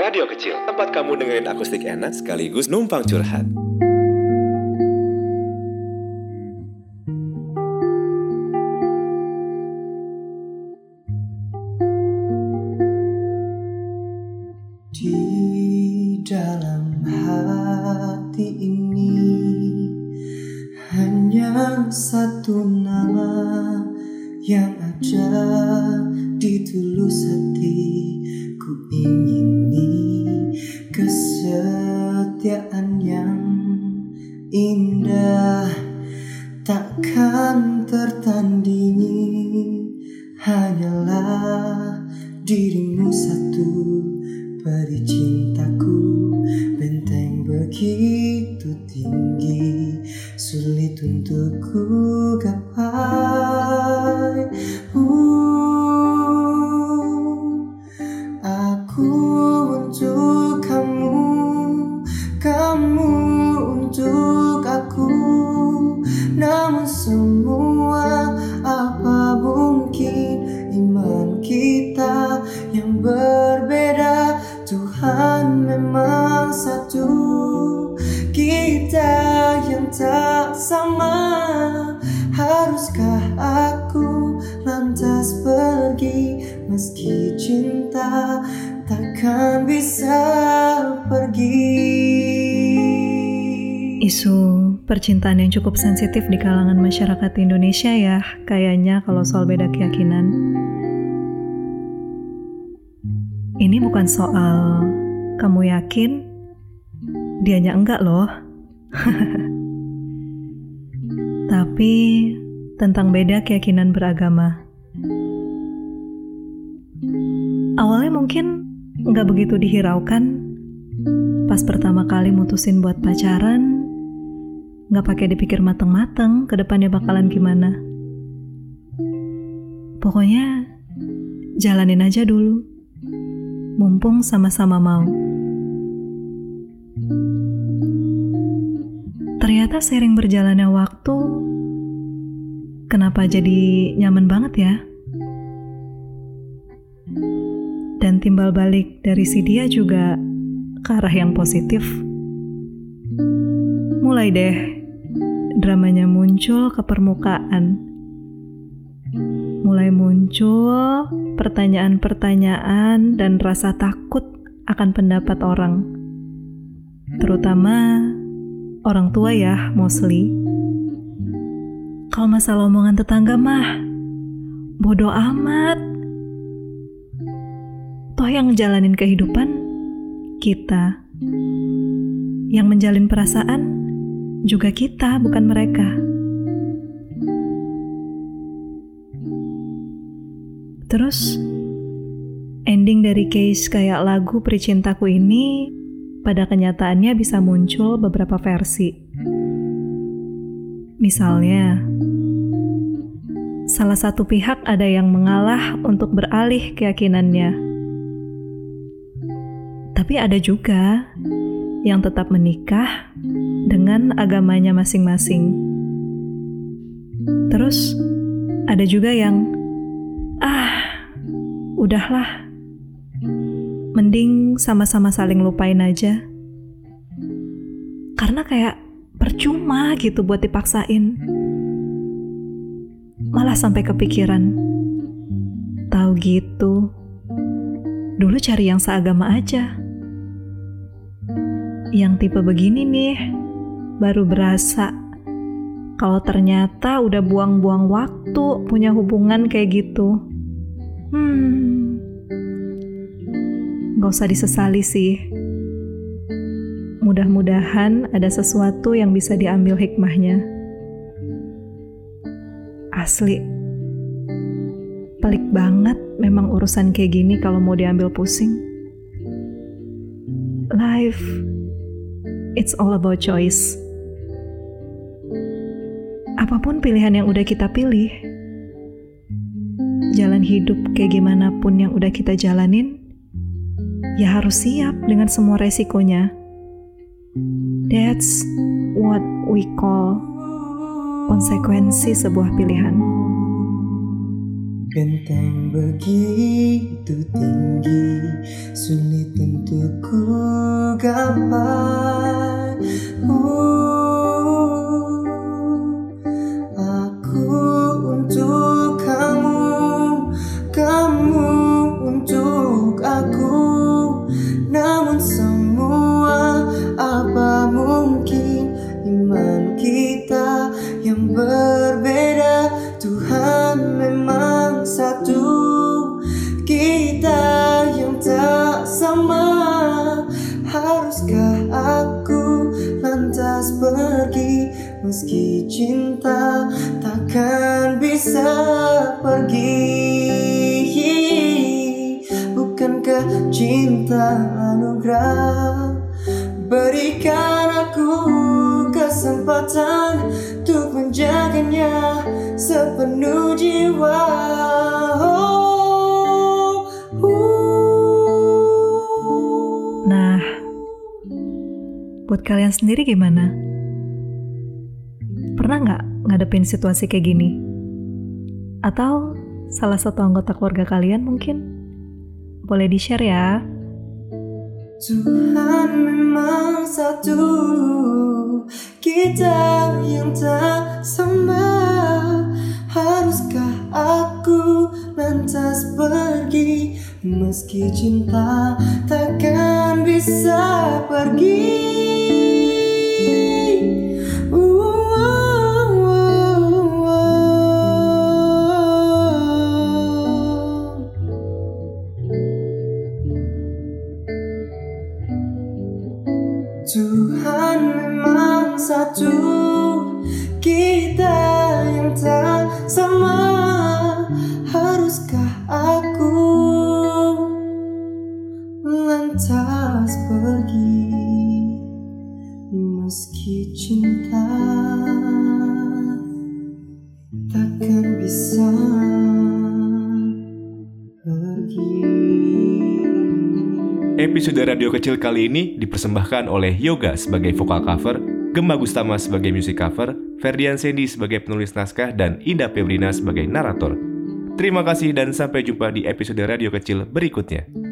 Radio Kecil, tempat kamu dengerin akustik enak sekaligus numpang curhat. Di dalam hati ini hanya satu nama yang ada di tulus hati ku ingini hanyalah dirimu satu Peri cintaku benteng begitu tinggi Sulit untuk ku gapai aku lantas pergi Meski cinta takkan bisa pergi Isu percintaan yang cukup sensitif di kalangan masyarakat Indonesia ya, kayaknya kalau soal beda keyakinan. Ini bukan soal kamu yakin, dianya enggak loh. Tapi tentang beda keyakinan beragama. Awalnya mungkin nggak begitu dihiraukan pas pertama kali mutusin buat pacaran, nggak pakai dipikir mateng-mateng ke depannya bakalan gimana. Pokoknya jalanin aja dulu, mumpung sama-sama mau. Ternyata sering berjalannya waktu, kenapa jadi nyaman banget ya? Dan timbal balik dari si dia juga ke arah yang positif. Mulai deh, dramanya muncul ke permukaan. Mulai muncul pertanyaan-pertanyaan dan rasa takut akan pendapat orang. Terutama orang tua ya, mostly. Kalau masalah omongan tetangga mah, bodoh amat. Toh yang ngejalanin kehidupan, kita. Yang menjalin perasaan, juga kita, bukan mereka. Terus, ending dari case kayak lagu Pericintaku ini pada kenyataannya bisa muncul beberapa versi. Misalnya, salah satu pihak ada yang mengalah untuk beralih keyakinannya. Tapi ada juga yang tetap menikah dengan agamanya masing-masing. Terus, ada juga yang, ah, udahlah, mending sama-sama saling lupain aja. Karena kayak percuma gitu buat dipaksain. Malah sampai kepikiran, tahu gitu, dulu cari yang seagama aja. Yang tipe begini nih, baru berasa kalau ternyata udah buang-buang waktu punya hubungan kayak gitu. Hmm, gak usah disesali sih. Mudah-mudahan ada sesuatu yang bisa diambil hikmahnya. Asli, pelik banget memang urusan kayak gini kalau mau diambil pusing. Life, it's all about choice. Apa pun pilihan yang udah kita pilih, jalan hidup kayak gimana pun yang udah kita jalanin, ya harus siap dengan semua resikonya. That's what we call konsekuensi sebuah pilihan. Benteng begitu tinggi Sulit untuk gapai Meski cinta takkan bisa pergi Bukankah cinta anugerah Berikan aku kesempatan Untuk menjaganya sepenuh jiwa Oh, uh. Nah, buat kalian sendiri gimana? Ngadepin situasi kayak gini? Atau salah satu anggota keluarga kalian mungkin? Boleh di-share ya. Tuhan memang satu Kita yang tak sama Haruskah aku lantas pergi Meski cinta takkan bisa pergi Episode radio kecil kali ini dipersembahkan oleh Yoga sebagai vokal cover, Gemma Gustama sebagai music cover, Ferdian Sendi sebagai penulis naskah, dan Indah Febrina sebagai narator. Terima kasih dan sampai jumpa di episode radio kecil berikutnya.